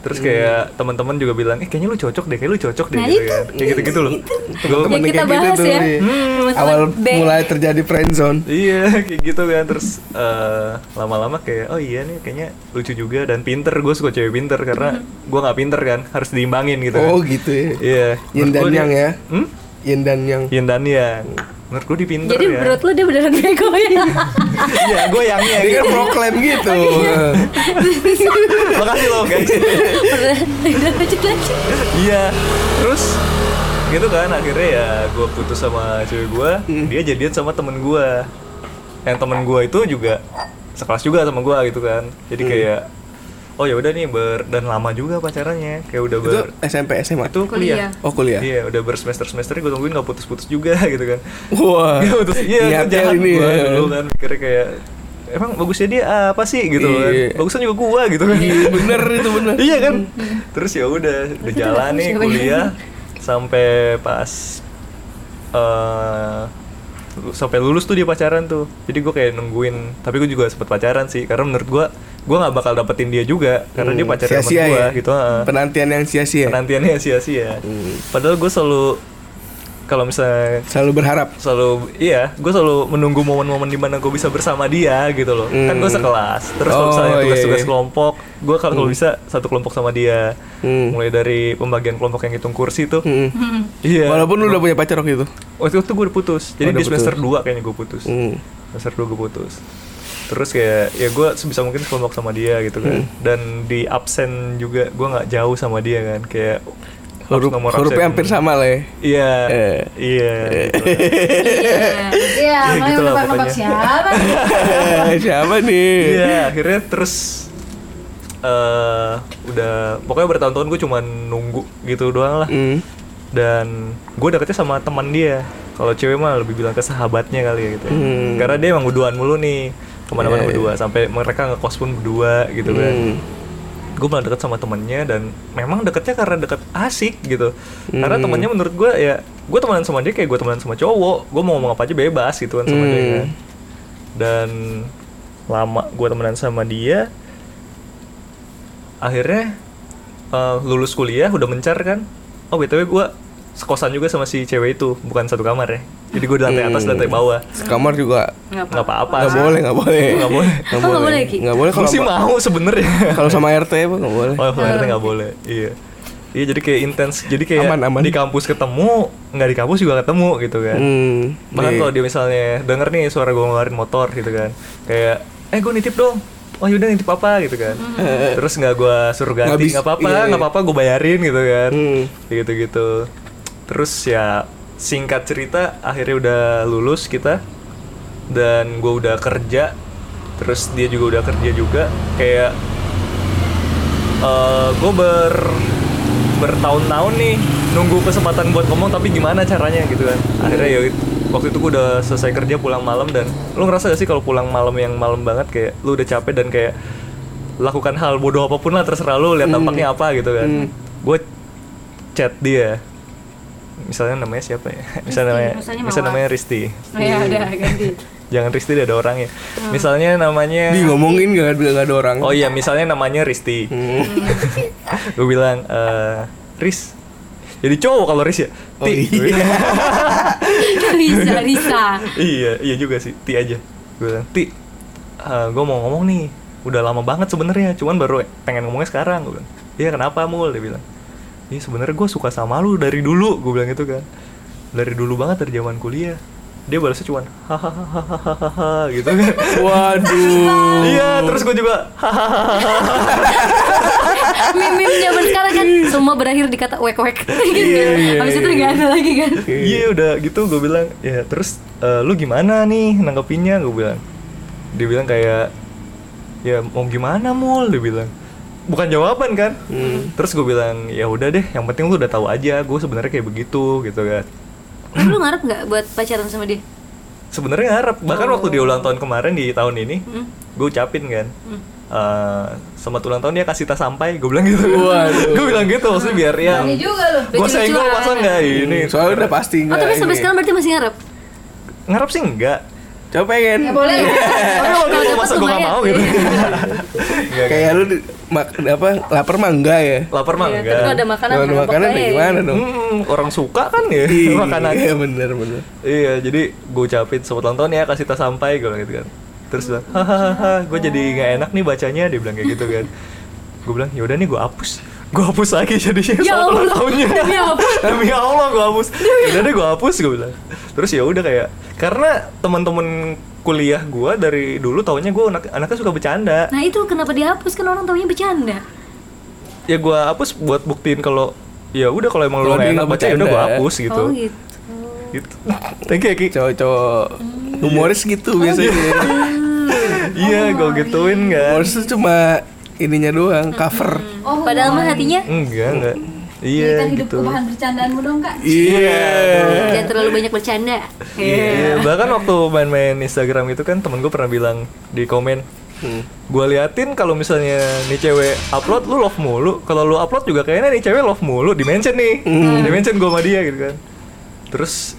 Terus kayak teman-teman juga bilang, "Eh, kayaknya lu cocok deh, kayak lu cocok deh." Nah, gitu itu, kan. Kayak gitu-gitu loh. Temen kita kayak gitu bahas tuh, ya. iya. Hmm, Awal B. mulai terjadi friendzone. Iya <laughs> kayak gitu kan terus eh, lama-lama kayak oh iya nih kayaknya lucu juga dan pinter gue suka cewek pinter karena gue nggak pinter kan harus diimbangin gitu kan. Oh gitu ya. Iya. Yin Menurut dan yang ya. Hmm? Yin dan yang. Yin dan yang. Menurut gue dia pinter Jadi ya. menurut lu dia beneran bego ya? <laughs> Iya gue yangnya Dia kan gitu. proklaim gitu. Makasih loh guys. Udah lanjut <laughs> lanjut. Iya. Terus gitu kan akhirnya ya gue putus sama cewek gue. Dia jadian sama temen gue. Yang temen gue itu juga sekelas juga sama gue gitu kan. Jadi kayak oh ya udah nih ber dan lama juga pacarannya kayak udah itu ber SMP SMA. itu kuliah. Oh kuliah. Iya, udah bersemester semester gue tungguin nggak putus-putus juga <laughs> gitu kan. Wah. Gak putus, iya, itu jahat ini gua ya. dulu kan mikirnya kayak emang bagusnya dia apa sih gitu kan Iya. bagusnya juga gua gitu kan Iya, bener itu bener. <laughs> iya kan terus ya udah udah jalan nih kuliah sampai pas eh sampai lulus tuh dia pacaran tuh jadi gue kayak nungguin tapi gue juga sempet pacaran sih karena menurut gue gue nggak bakal dapetin dia juga karena dia Hmm, pacaran sama sia-sia gue ya? gitu heeh. Penantian yang sia-sia. penantiannya sia-sia Hmm. padahal gue selalu kalau misalnya Selalu berharap. selalu iya gue selalu menunggu momen-momen di mana gue bisa bersama dia gitu loh kan gue Hmm. sekelas terus kalau Oh, misalnya iya, tugas-tugas iya. kelompok gue kalau bisa satu kelompok sama dia Hmm. mulai dari pembagian kelompok yang hitung kursi tuh Hmm. <laughs> iya Walaupun lu udah punya pacar waktu itu. waktu itu gue udah putus jadi Oh, di semester putus. 2 kayaknya gue putus Hmm. semester 2 gue putus terus kayak ya gue sebisa mungkin kelompok sama dia gitu kan Hmm. dan di absen juga gue nggak jauh sama dia kan kayak Huruf, nomor hurufnya absen. hampir sama lah ya. iya Eh. iya gitu. <laughs> Iya, Ya, gitu lah nebak-nebak pokoknya. siapa? Siapa nih? Iya, akhirnya terus eh udah pokoknya bertahun-tahun gue cuma nunggu gitu doang lah. Hmm. Dan gue deketnya sama teman dia. Kalau cewek mah lebih bilang ke sahabatnya kali ya gitu. Hmm. Karena dia emang berduaan mulu nih ke mana-mana iya. berdua sampai mereka ngekos pun berdua gitu kan. Hmm. Gue malah deket sama temennya dan memang deketnya karena deket asik gitu. Karena Hmm. temennya menurut gue ya gue temenan sama dia kayak gue temenan sama cowok. Gue mau ngomong apa aja bebas gitu kan sama dia Hmm. kan. Dan lama gue temenan sama dia akhirnya eh, lulus kuliah udah mencar kan oh btw gue sekosan juga sama si cewek itu bukan satu kamar ya jadi gue di lantai atas Hmm. lantai bawah Sekamar juga nggak apa-apa nggak boleh, nggak boleh. Nggak boleh. Nggak Oh, nggak boleh? Nggak boleh kalau sih sama- mau sebenernya kalau sama RT apa nggak boleh. oh kalau RT nggak boleh iya iya jadi kayak intens jadi kayak Aman, aman. di kampus ketemu nggak di kampus juga ketemu gitu kan Hmm. bahkan Iya. kalau dia misalnya denger nih suara gue ngeluarin motor gitu kan kayak eh gue nitip dong oh yaudah nitip apa gitu kan <laughs> terus nggak gue suruh ganti nggak apa-apa iya, iya. nggak apa-apa gue bayarin gitu kan Hmm. gitu gitu terus ya singkat cerita akhirnya udah lulus kita dan gue udah kerja terus dia juga udah kerja juga kayak gue ber bertahun-tahun nih nunggu kesempatan buat ngomong tapi gimana caranya gitu kan. Akhirnya ya waktu itu gue udah selesai kerja pulang malam dan lu ngerasa gak sih kalau pulang malam yang malam banget kayak lu udah capek dan kayak lakukan hal bodoh apa pun lah terserah lu lihat tampaknya apa gitu kan. Hmm. gue chat dia misalnya namanya siapa ya? Misalnya namanya misalnya namanya Risti. Oh ya udah ganti. <laughs> jangan Risti ada orangnya misalnya namanya Di ngomongin ada nggak ada orang. oh iya misalnya namanya Risti. Hmm. <laughs> gue bilang eh Riz. Jadi cowok kalau Riz ya? Oh, Ti. iya. <laughs> Risa, Risa. iya iya juga sih. Ti aja. Gue bilang Ti gue mau ngomong nih. Udah lama banget sebenarnya cuman baru pengen ngomongnya sekarang. Gue bilang iya kenapa mul? Dia bilang iya sebenarnya gue suka sama lu dari dulu gue bilang gitu kan. Dari dulu banget dari zaman kuliah. Dia balasnya cuman hahaha gitu kan. Waduh. iya terus gue juga Meme-meme zaman sekarang kan semua berakhir di kata wek-wek. Gitu. Iya, iya, Habis itu iya. nggak ada lagi kan. Iya udah gitu gue bilang ya terus eh, lu gimana nih nanggepinnya? Gue bilang. Dia bilang kayak ya mau gimana mul? Dia bilang bukan jawaban kan Hmm. terus gue bilang ya udah deh yang penting lu udah tahu aja gue sebenarnya kayak begitu gitu kan Tapi lu ngarep nggak buat pacaran sama dia? sebenarnya ngarep bahkan waktu dia ulang tahun kemarin di tahun ini Hmm. gue ucapin kan eh selamat ulang tahun dia kasih tas sampai gue bilang gitu Waduh. gue bilang gitu maksudnya biar loh. gue Lucu-lucuan. senggol masa enggak ini Soalnya udah pasti Oh nggak. tapi sampai sekarang berarti masih ngarep? ngarep sih enggak Coba pengen. Ya boleh. <laughs> tapi kalau masa gue gak mau gitu <laughs> Enggak, Kayak lu di- mak- apa lapar mah enggak ya? lapar mah Iya, enggak Tapi kalau ada makanan Kalau ada makanan ya gimana dong? Hmm, orang suka kan ya Iya, <laughs> makanan Iya bener bener. iya jadi gue ucapin selamat ulang tahun ya kasih tas sampai gue gitu kan terus bilang hahaha gue jadi nggak enak nih bacanya dia bilang kayak gitu kan gue bilang yaudah nih gue hapus gue hapus lagi jadinya Ya Allah, tahunnya. <laughs> Demi apa? demi Allah gue hapus. Udah deh gue hapus gue bilang. Terus ya udah kayak karena teman-teman kuliah gue dari dulu taunya gue anak anaknya suka bercanda. Nah itu kenapa dihapus kan orang taunya bercanda. ya gue hapus buat buktiin kalau ya udah kalau emang lu nggak dia enak baca ya udah gue hapus gitu. Oh gitu. gitu. <laughs> Thank you ya Ki Cowok-cowok humoris gitu Oh, biasanya. iya <laughs> gue gituin kan. Humoris tuh cuma ininya doang, cover. Oh, Padahal mah hatinya enggak enggak Iya, Berikan hidupku gitu. bahan bercandaanmu dong kak Iya. Jangan terlalu banyak bercanda. Iya, bahkan waktu main-main Instagram itu kan temen gue pernah bilang di komen, Hmm. gue liatin kalau misalnya nih cewek upload lu love mulu, kalau lu upload juga kayaknya nih cewek love mulu, di mention nih, Hmm. di mention gue sama dia gitu kan. Terus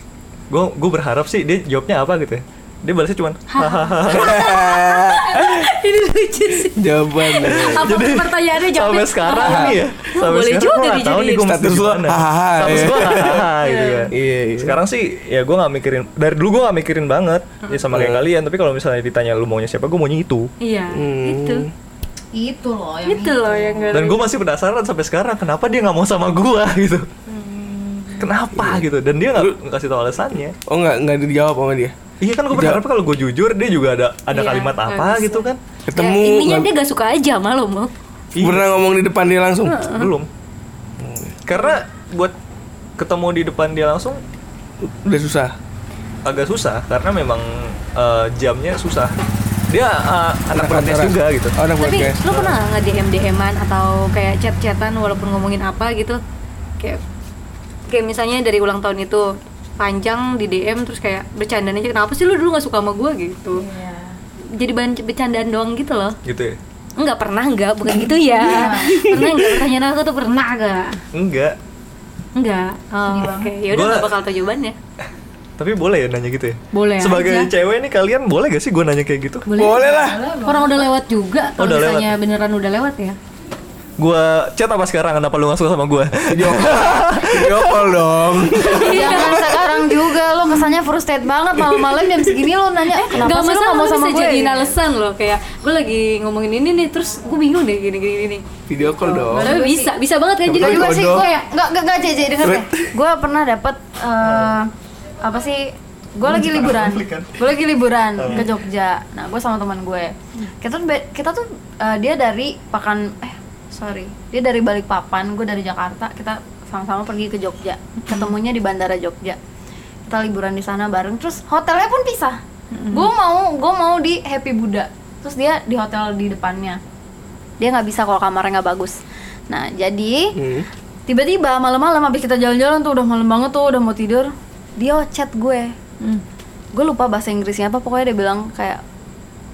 gue gue berharap sih dia jawabnya apa gitu ya. Dia balasnya cuman hahaha. <laughs> Ini lucu sih. Jawaban. Apa pertanyaannya jawabnya? sampai sekarang nih ya. Sampai boleh sekarang juga gue nggak tahu nih gue mesti Status hahaha, Status ya. gue gitu kan. Iya, iya. Sekarang sih ya gue nggak mikirin dari dulu gue nggak mikirin banget ya sama kayak kalian tapi kalau misalnya ditanya lu maunya siapa gue maunya itu Iya, Hmm. itu. Itu loh yang Itu loh yang dan gue masih penasaran sampai sekarang kenapa dia nggak mau sama gue <laughs> gitu kenapa gitu dan dia nggak nggak kasih tahu alasannya Oh nggak nggak dijawab sama dia. Iya kan gue berharap kalau gue jujur dia juga ada ada Iya, kalimat apa bisa. gitu kan Ketemu Ya, intinya nggak- dia gak suka aja sama lo mau. Iya, pernah ngomong di depan dia langsung. belum karena buat ketemu di depan dia langsung Udah susah. agak susah karena memang eh, jamnya susah dia eh, anak kantoran. juga gitu Oh, anak Tapi lo pernah nggak DM DM-an atau kayak chat-chatan walaupun ngomongin apa gitu? Kayak kayak misalnya dari ulang tahun itu panjang di DM terus kayak bercandaan aja kenapa sih lu dulu nggak suka sama gue gitu. Iya. jadi bahan bercandaan doang gitu loh. Gitu ya? Enggak pernah enggak bukan gitu ya. <laughs> Pernah enggak pertanyaan aku tuh pernah enggak enggak enggak oh, oke. Ya udah Gua- nggak bakal tahu jawabannya. Tapi boleh ya nanya gitu ya? Boleh sebagai aja. cewek nih kalian boleh gak sih gue nanya kayak gitu? Boleh. Lah. orang udah lewat juga kalau udah misalnya beneran udah lewat ya. Gue chat apa sekarang? Kenapa lu gak suka sama gue Video video call dong. Jangan <laughs> sekarang juga. Lo kesannya frustrated banget malam-malam jam segini lo nanya kenapa Gak sih lo nggak lu sama bisa gue? jadiin alasan loh kayak gue lagi ngomongin ini nih terus gue bingung deh gini gini gini. Video call dong. Tapi bisa bisa banget kan jadi Enggak juga sih, gue ya Enggak, enggak, enggak, Jj, denger deh. Gue pernah dapet eh, Apa sih Gue lagi liburan. Gue lagi liburan ke Jogja. Nah, gue sama teman gue Kita tuh, kita tuh eh, Dia dari Pakan Eh, sorry Dia dari Balikpapan, gue dari Jakarta. Kita sama-sama pergi ke Jogja. Ketemunya di Bandara Jogja Kita liburan di sana bareng Terus hotelnya pun pisah. Gue mau, gue mau di Happy Buddha. Terus dia di hotel di depannya. Dia nggak bisa kalau kamarnya nggak bagus. Nah jadi Hmm. tiba-tiba malam-malam habis kita jalan-jalan tuh udah malam banget tuh udah mau tidur dia chat gue. Gue lupa bahasa Inggrisnya apa pokoknya dia bilang kayak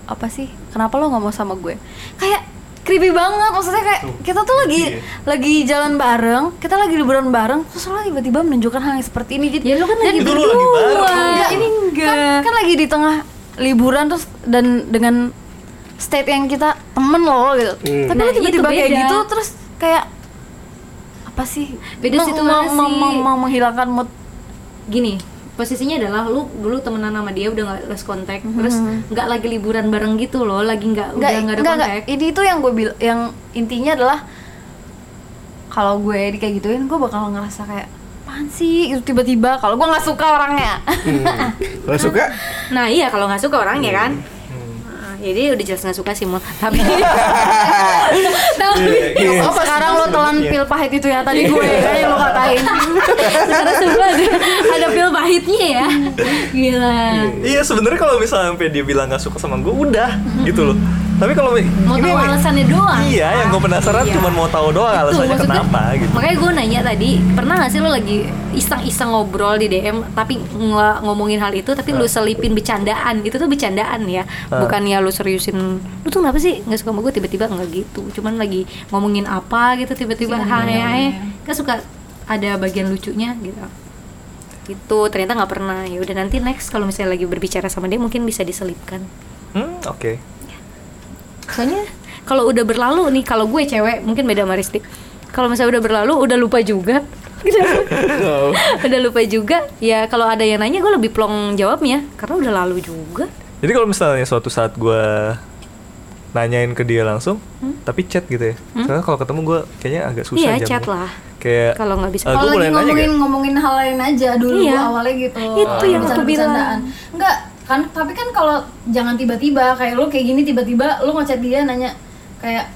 apa sih? Kenapa lo nggak mau sama gue? Kayak creepy banget. Maksudnya kayak kita tuh lagi Iya. lagi jalan bareng kita lagi liburan bareng terus lo tiba-tiba menunjukkan hal yang seperti ini. Jadi ya lu kan lagi Itu lu lagi berdua. bareng. Enggak, ini enggak kan, kan lagi di tengah liburan terus dan dengan state yang kita temen loh gitu. Hmm. tapi Nah, lo tiba-tiba kayak gitu terus kayak apa sih? Beda situasi. meng- menghilangkan mood. Gini posisinya adalah lu dulu temenan sama dia udah nggak lost contact terus nggak lagi liburan bareng gitu loh lagi nggak udah Enggak, nggak ada enggak, enggak. kontak Ini tuh yang gue bil yang intinya adalah kalau gue di kayak gituin, gue bakal ngerasa kayak apaan sih itu tiba-tiba kalau gue nggak suka orangnya. Hmm. Kalau suka nah iya kalau nggak suka orangnya kan Hmm. Nah, jadi udah jelas nggak suka sih mau tapi <laughs> tapi Iya, Oh, sekarang lo telan pil pahit itu ya tadi gue kan yang lo katain. <laughs> sekarang sebelah ada, ada pil pahitnya ya. Gila. Iya sebenarnya kalau misalnya sampai dia bilang gak suka sama gue udah gitu loh. Tapi kalau mau ini tahu nih- alasannya doang Iya, yang gue penasaran Iya. cuma mau tahu doang Itu, alasannya maksudnya- kenapa gitu. Makanya gue nanya tadi, pernah gak sih lo lagi iseng-iseng ngobrol di DM tapi nggak ngomongin hal itu tapi lu selipin bercandaan. Itu tuh bercandaan ya. Bukan ya lu seriusin. Lu tuh kenapa sih nggak suka sama gue tiba-tiba nggak gitu. Cuman lagi ngomongin apa gitu tiba-tiba hai hai. Kan suka ada bagian lucunya gitu. Itu ternyata nggak pernah. Ya udah nanti next kalau misalnya lagi berbicara sama dia mungkin bisa diselipkan. Hmm, oke. Soalnya kalau udah berlalu nih, kalau gue cewek mungkin beda sama Risti. Kalau misalnya udah berlalu, udah lupa juga. <laughs> Udah lupa juga. Ya kalau ada yang nanya, gue lebih plong jawabnya karena udah lalu juga. Jadi kalau misalnya suatu saat gue nanyain ke dia langsung, tapi chat gitu ya. Soalnya kalau ketemu gue kayaknya agak susah Iya, chat lah. Kayak Kalau nggak bisa. eh, Kalau gua lagi nanya ngomongin ngomongin hal lain aja dulu Iya. awalnya gitu. Itu yang aku Bercanda-bercandaan. Enggak, kan tapi kan kalau jangan tiba-tiba kayak lu kayak gini tiba-tiba lu ngechat dia nanya kayak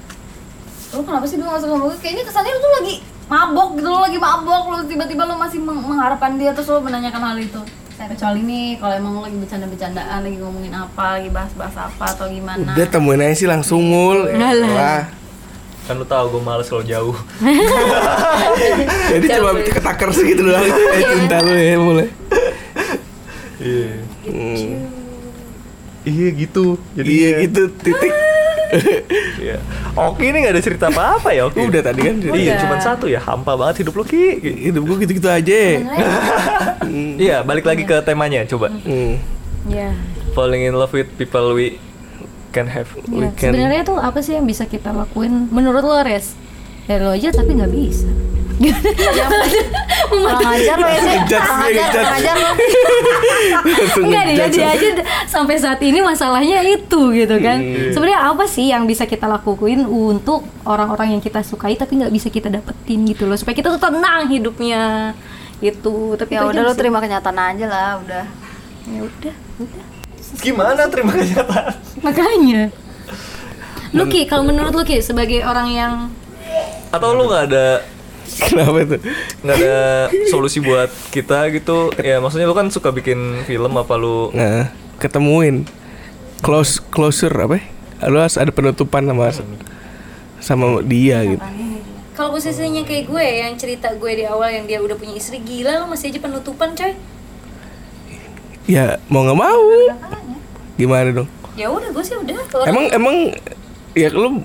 lu kenapa sih dulu gak suka sama gue? Kayaknya kesannya lu tuh lagi mabok gitu, lu lagi mabok, lu tiba-tiba lu masih meng- mengharapkan dia terus lu menanyakan hal itu. Kecuali nih kalau emang lu lagi bercanda-bercandaan, lagi ngomongin apa, lagi bahas-bahas apa atau gimana. Udah temuin aja sih langsung mul. Wah. kan lu tahu gue males kalau jauh <laughs> Jadi cuma ketaker segitu doang eh, cinta lu ya mulai. iya iya gitu jadi Iya gitu titik. <laughs> iya. Oki ini gak ada cerita apa-apa ya Oki Udah tadi kan. iya cuman satu ya hampa banget hidup lu Ki Hidup gua gitu-gitu aja. <laughs> iya balik lagi ke temanya coba Hmm. Ya. falling in love with people we can have We Ya, can- sebenarnya tuh apa sih yang bisa kita lakuin menurut lo res? Ya lo aja tapi nggak bisa. Kurang ajar lo ya Kurang dia, ajar, kurang ajar lo. Enggak aja sampai saat ini masalahnya itu gitu kan. Hmm. Sebenarnya apa sih yang bisa kita lakuin untuk orang-orang yang kita sukai tapi nggak bisa kita dapetin gitu loh supaya kita tuh tenang hidupnya gitu. Tapi Ya udah lo terima kenyataan aja lah, udah. Ya udah, udah. gimana terima kenyataan Makanya. Luki, kalau menurut Luki sebagai orang yang atau lu nggak ada <laughs> Kenapa itu? nggak ada solusi buat kita gitu ya maksudnya lu kan suka bikin film apa lu Nah, ketemuin close closure apa? ya? Lu harus ada penutupan sama sama dia gitu. kalau posisinya kayak gue yang cerita gue di awal yang dia udah punya istri gila lo masih aja penutupan coy Ya mau nggak mau. Gimana dong? ya udah gue sih udah Emang emang ya lu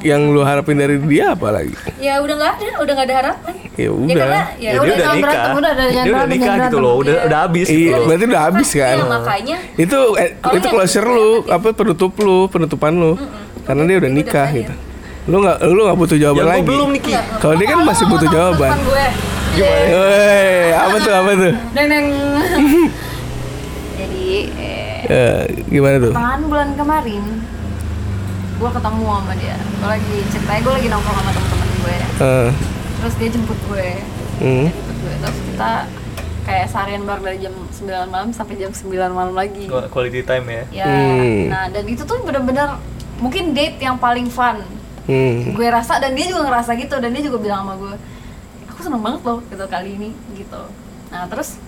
yang lu harapin dari dia apa lagi? ya udah nggak ada udah nggak ada harapan Ya ya udah. karena ya, ya, dia udah, udah nikah berantem, udah, udah, dia udah nikah gitu loh udah udah habis gitu Iya, berarti udah habis kan? Iya, makanya Itu eh, itu closure lu, apa penutup lu, penutupan lu. Karena dia udah Dia udah nikah gitu. Lu nggak lu nggak butuh jawaban yang lagi. belum Ki Kalau dia kan masih butuh jawaban. Gue Woi, apa tuh apa tuh? <laughs> neng neng <laughs> Jadi, eh, Eh, gimana tuh? pertengahan bulan kemarin gue ketemu sama dia. Gue lagi ceritanya gue lagi nongkrong sama temen-temen gue Eh, terus dia jemput gue. Hmm. jemput gue. Terus kita kayak seharian bareng dari jam 9 malam sampai jam 9 malam lagi. Qu- quality time ya. Ya. Hmm. nah dan itu tuh bener-bener mungkin date yang paling fun. Hmm. gue rasa dan dia juga ngerasa gitu dan dia juga bilang sama gue aku seneng banget loh gitu kali ini gitu. Nah terus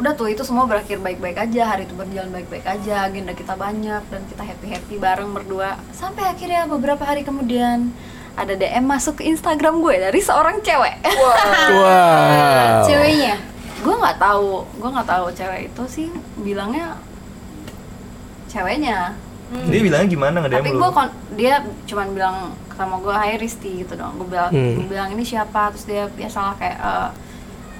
udah tuh itu semua berakhir baik-baik aja hari itu berjalan baik-baik aja agenda kita banyak dan kita happy happy bareng berdua. Sampai akhirnya beberapa hari kemudian ada DM masuk ke Instagram gue dari seorang cewek. Wow. ceweknya. Gue nggak tahu gue nggak tahu cewek itu sih bilangnya ceweknya. Dia bilangnya gimana nggak tapi gue kon dia cuman bilang sama gue Hai Risti gitu dong. Gue bilang Hmm. gue bilang ini siapa? Terus dia biasalah kayak "Eh,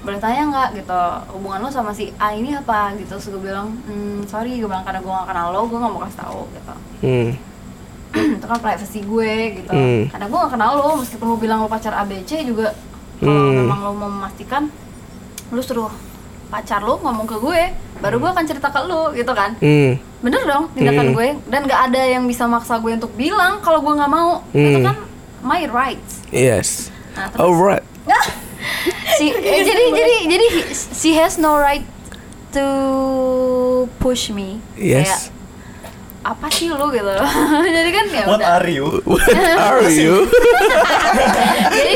boleh tanya nggak gitu hubungan lo sama si A ini apa gitu terus gue bilang "Hmm, sorry gue bilang karena gue gak kenal lo gue gak mau kasih tahu gitu Hmm. <clears throat> itu kan privacy gue gitu Hmm. karena gue gak kenal lo meskipun lo bilang lo pacar ABC juga kalau Hmm. memang lo mau memastikan lo suruh pacar lo ngomong ke gue baru gue akan cerita ke lo gitu kan Hmm. bener dong tindakan Hmm. gue dan gak ada yang bisa maksa gue untuk bilang kalau gue nggak mau itu Hmm. kan my rights Yes. Nah, terus- Alright. <laughs> si <laughs> eh, jadi jadi jadi he- she has no right to push me. Kayak Yes. apa sih lu? gitu. <laughs> Jadi kan ya what udah. are you? <laughs> What are you? jadi, jadi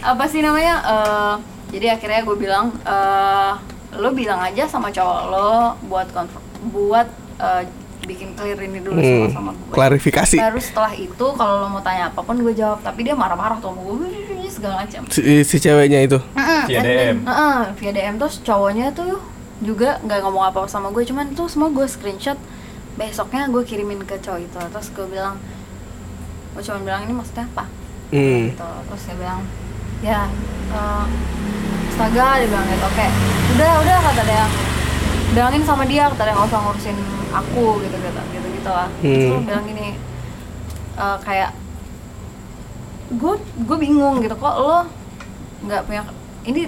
apa sih namanya eh, jadi akhirnya gue bilang eh, lo bilang aja sama cowok lo buat buat eh, bikin clear ini dulu Hmm. sama sama gue Klarifikasi. baru setelah itu kalau lo mau tanya apa pun gue jawab tapi dia marah-marah tuh sama gue segala macam Si, si ceweknya itu. Via DM. Heeh, via DM terus cowoknya tuh juga nggak ngomong apa sama gue cuman itu semua gue screenshot besoknya gue kirimin ke cowok itu terus gue bilang gue cuma bilang ini maksudnya apa Hmm. gitu terus dia bilang ya eh, astaga dia bilang gitu oke udah udah kata dia bilangin sama dia kata dia nggak usah ngurusin aku gitu gitu gitu gitu lah terus Hmm. dia bilang gini eh, kayak gue gue bingung gitu kok lo nggak punya ini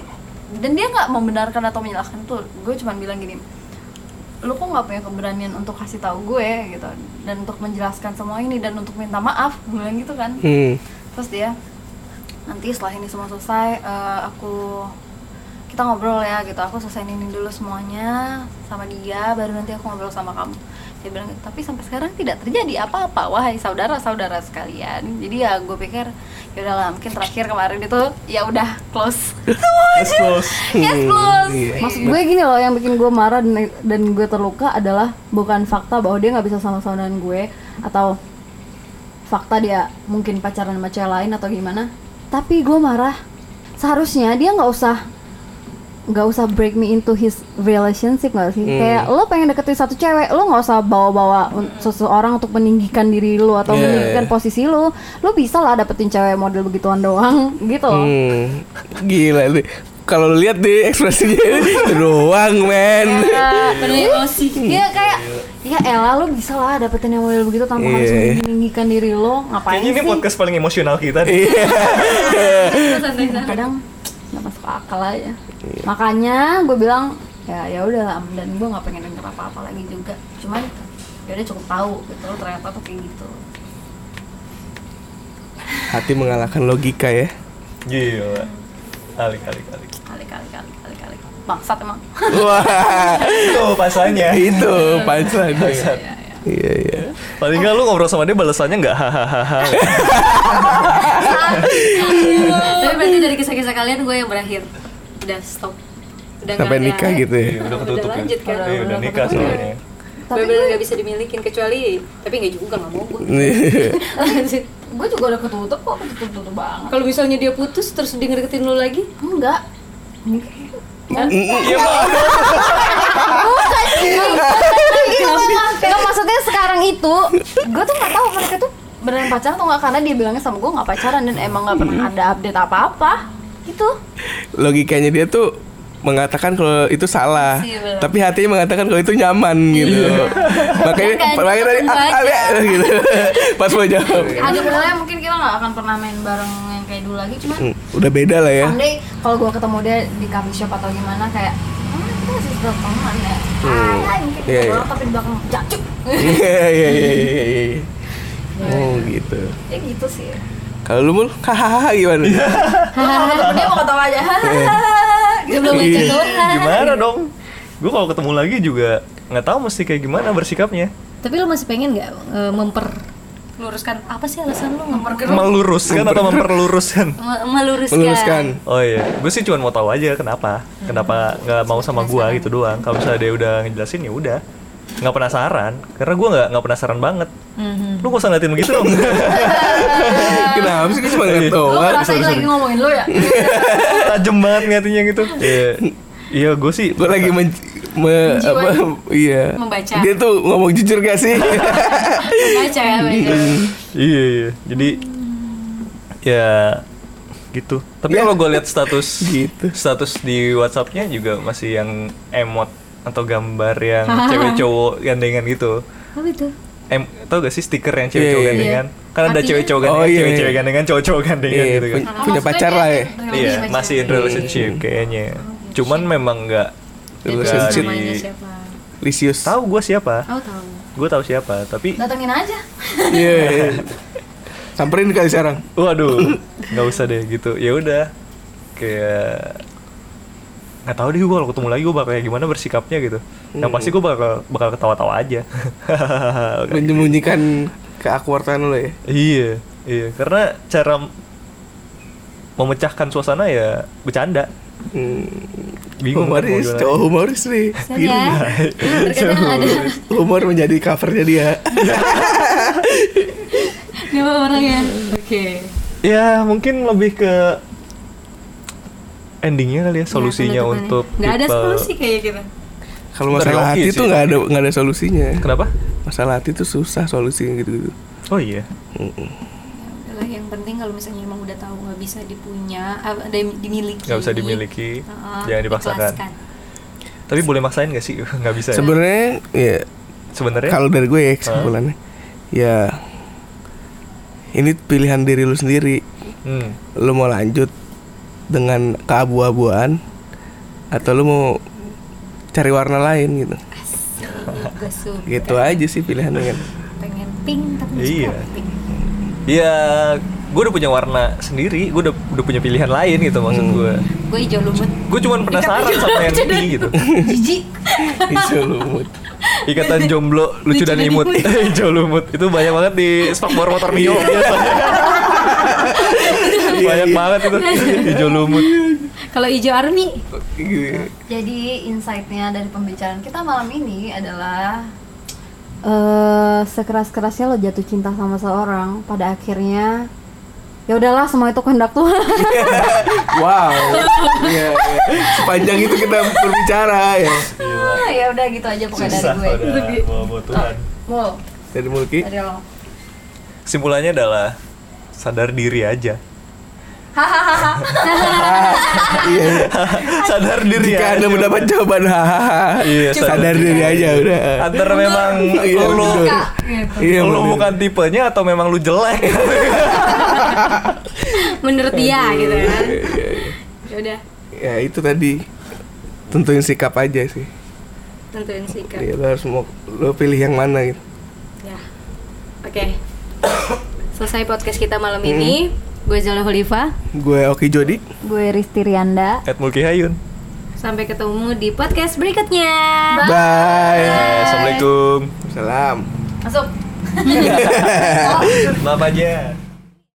dan dia nggak membenarkan atau menyalahkan tuh gue cuma bilang gini lo kok nggak punya keberanian untuk kasih tahu gue gitu dan untuk menjelaskan semua ini dan untuk minta maaf gue bilang gitu kan Hmm. terus dia nanti setelah ini semua selesai eh, aku kita ngobrol ya gitu. Aku selesaiin ini dulu semuanya sama dia baru nanti aku ngobrol sama kamu. Dia bilang tapi sampai sekarang tidak terjadi apa-apa. Wahai saudara-saudara sekalian. Jadi ya gue pikir ya udahlah mungkin terakhir kemarin itu ya udah close. Let's <laughs> close. Yes close. <laughs> Iya. maksud gue gini loh yang bikin gue marah dan, dan gue terluka adalah bukan fakta bahwa dia nggak bisa sama-sama dengan gue atau fakta dia mungkin pacaran sama cewek lain atau gimana. Tapi gue marah. Seharusnya dia nggak usah nggak usah break me into his relationship nggak sih Hmm. kayak lo pengen deketin satu cewek lo nggak usah bawa-bawa seseorang untuk meninggikan diri lo atau Yeah, meninggikan yeah. posisi lo lo bisa lah dapetin cewek model begituan doang <laughs> gitu loh Hmm, gila nih. Kalau lu lihat deh ekspresinya doang, <laughs> men. Penuh emosi. Iya kayak ya elah lo bisa lah dapetin yang model begitu tanpa harus Iya. meninggikan diri lo ngapain Kayaknya ini sih podcast paling emosional kita nih. Iya. kadang nggak masuk akal aja makanya gue bilang ya ya udah dan gue nggak pengen denger apa apa lagi juga cuman ya udah cukup tahu gitu loh ternyata tuh kayak gitu Hati mengalahkan logika ya. Gila. Kali kali kali. kali kali kali kali kali bangsat emang Wah, Itu pasalnya. itu punchline. Iya, iya. Paling nggak lu ngobrol sama dia balasannya nggak hahaha. Tapi berarti dari kisah-kisah kalian gue yang berakhir. Udah stop. Udah Sampai ada- nikah gitu ya. Iya, udah ketutup Udah ya. lanjut kan. Iya, udah nikah soalnya. Tapi bener nggak bisa dimilikin kecuali tapi nggak juga nggak mau gue. <laughs> gue juga udah ketutup kok ketutup tutup banget Kalau misalnya dia putus terus dia ngedeketin lu lagi, enggak Iya. <laughs> Enggak maksudnya sekarang itu gue tuh nggak tahu mereka tuh beneran pacaran atau nggak karena dia bilangnya sama gue nggak pacaran dan emang nggak pernah ada update apa-apa gitu Logikanya dia tuh mengatakan kalau itu salah, Iya, tapi hatinya mengatakan kalau itu nyaman gitu. Makanya Kan, makanya tadi ah, ah, gitu. <laughs> Pas mau jawab. ada benernya mungkin kita nggak akan pernah main bareng yang kayak dulu lagi cuman Hmm, udah beda lah ya. Someday kalau gue ketemu dia di coffee shop atau gimana kayak kita masih tetap teman ya hai mungkin Iya, iya. orang tapi di belakang <laughs> Iya iya iya iya <laughs> iya. Oh gitu. ya gitu sih Kalau lu mul hahaha gimana? ketemu dia mau ketawa aja sebelum Iya. menjatuh. Gimana dong? Gue kalau ketemu lagi juga nggak tahu mesti kayak gimana bersikapnya. Tapi lu masih pengen nggak eh, memper luruskan apa sih alasan lu memper Meluruskan atau memperluruskan? me- meluruskan. Meluruskan. Oh iya, gue sih cuma mau tahu aja kenapa, kenapa nggak mau sama gua gitu doang. Kalau misalnya dia udah ngejelasin ya udah, nggak penasaran, karena gua nggak nggak penasaran banget. Mhm. Lu gak usah ngeliatin begitu dong. <laughs> Kenapa sih Gua cuma ngeliat lo doang? ngerasain lagi ngomongin lo ya <laughs> Tajem banget ngeliatinnya gitu. Iya, iya gue sih. Gue lagi men me, apa, iya. Membaca. Dia tuh ngomong jujur gak sih? Baca ya, baca. Iya, iya. Jadi ya gitu. Tapi Ya. kalau gue lihat status Gitu. status di WhatsAppnya juga masih yang emot atau gambar yang cewek <laughs> cowok gandengan gitu. Apa itu? Em, tau gak sih stiker yang cewek cowok Iya, iya, gandengan? Kan ada cewek cowok Oh, gandengan, iya, cewek cewek iya. gandengan, cowok cowok gandengan Iya, gitu kan. punya, punya pacar lah ya. Iya, masih in relationship kayaknya. Cuman memang nggak Relationship. Lisius. tahu gue siapa, Oh tahu. gue tahu siapa, tapi datengin aja Iya. iya. <laughs> Samperin kali sekarang. Waduh, <laughs> nggak usah deh gitu. Ya udah, kayak nggak tahu deh gue kalau ketemu lagi gue bakal kayak gimana bersikapnya gitu. Yang pasti gue bakal bakal ketawa-tawa aja. <laughs> Menyembunyikan keakwartan lo ya. iya, iya. Karena cara memecahkan suasana ya bercanda. Hmm. Bingung kan humoris, gimana. cowok humoris nih. Pilih. Ya. Terkadang <laughs> ada Humor menjadi covernya dia. <laughs> dua orang ya. Oke. Ya mungkin lebih ke endingnya kali ya solusinya untuk nggak ada solusi kayak gitu. Kalau masalah hati sih. tuh nggak ada nggak ada solusinya. Kenapa? Masalah hati tuh susah solusinya gitu-gitu. Oh iya. Adalah yang penting kalau misalnya emang udah tahu nggak bisa dipunya, ada yang dimiliki. Nggak bisa dimiliki, Heeh, jangan dipaksakan. Tapi boleh maksain gak sih? <laughs> Nggak bisa. ya? Sebenarnya ya Sebenarnya kalau dari gue ya kesimpulannya ya ini pilihan diri lu sendiri. Hmm. Lu mau lanjut dengan keabu-abuan atau lu mau cari warna lain gitu. Gue. Gitu aja sih pilihannya kan. Pengen pink tapi Iya. pink. Ya, gue udah punya warna sendiri, gue udah udah punya pilihan lain gitu maksud Hmm. gue. Gue hijau lumut. Gue cuman penasaran sama yang ini gitu. Jijik. Hijau lumut. Ikatan jomblo lucu, Lucu dan dan imut. imut. <laughs> Hijau lumut itu banyak banget di spakbor motor Mio biasanya. <laughs> banyak banget itu <laughs> hijau lumut. Kalau hijau army, Gitu. jadi insightnya dari pembicaraan kita malam ini adalah eh sekeras kerasnya lo jatuh cinta sama seorang pada akhirnya ya udahlah semua itu kehendak Tuhan <laughs> Wow. Iya, iya. Sepanjang itu kita berbicara ya. ya udah gitu aja pokoknya dari Susah gue udah bawa-bawa Tuhan. Mul Dari Mulki. dari lo Kesimpulannya adalah sadar diri aja. Iya. sadar diri Jika aja. Anda mendapat jawaban hahaha. Iya, sadar diri aja udah. Antara memang Iya, lu betul. Iya, lu bukan tipenya atau memang lu jelek. <laughs> Menurut dia gitu kan. Iya, Ya udah, Ya itu tadi tentuin sikap aja sih. tentuin sikap. Iya, lo harus mau lo pilih yang mana gitu. Ya. Oke. Selesai podcast kita malam ini. Gue Zala Holifa. Gue Oki Jody. gue Risti Rianda Ed Mulki Hayun. Sampai ketemu di podcast berikutnya. Bye. Assalamualaikum. Salam. masuk <laughs> Maaf aja.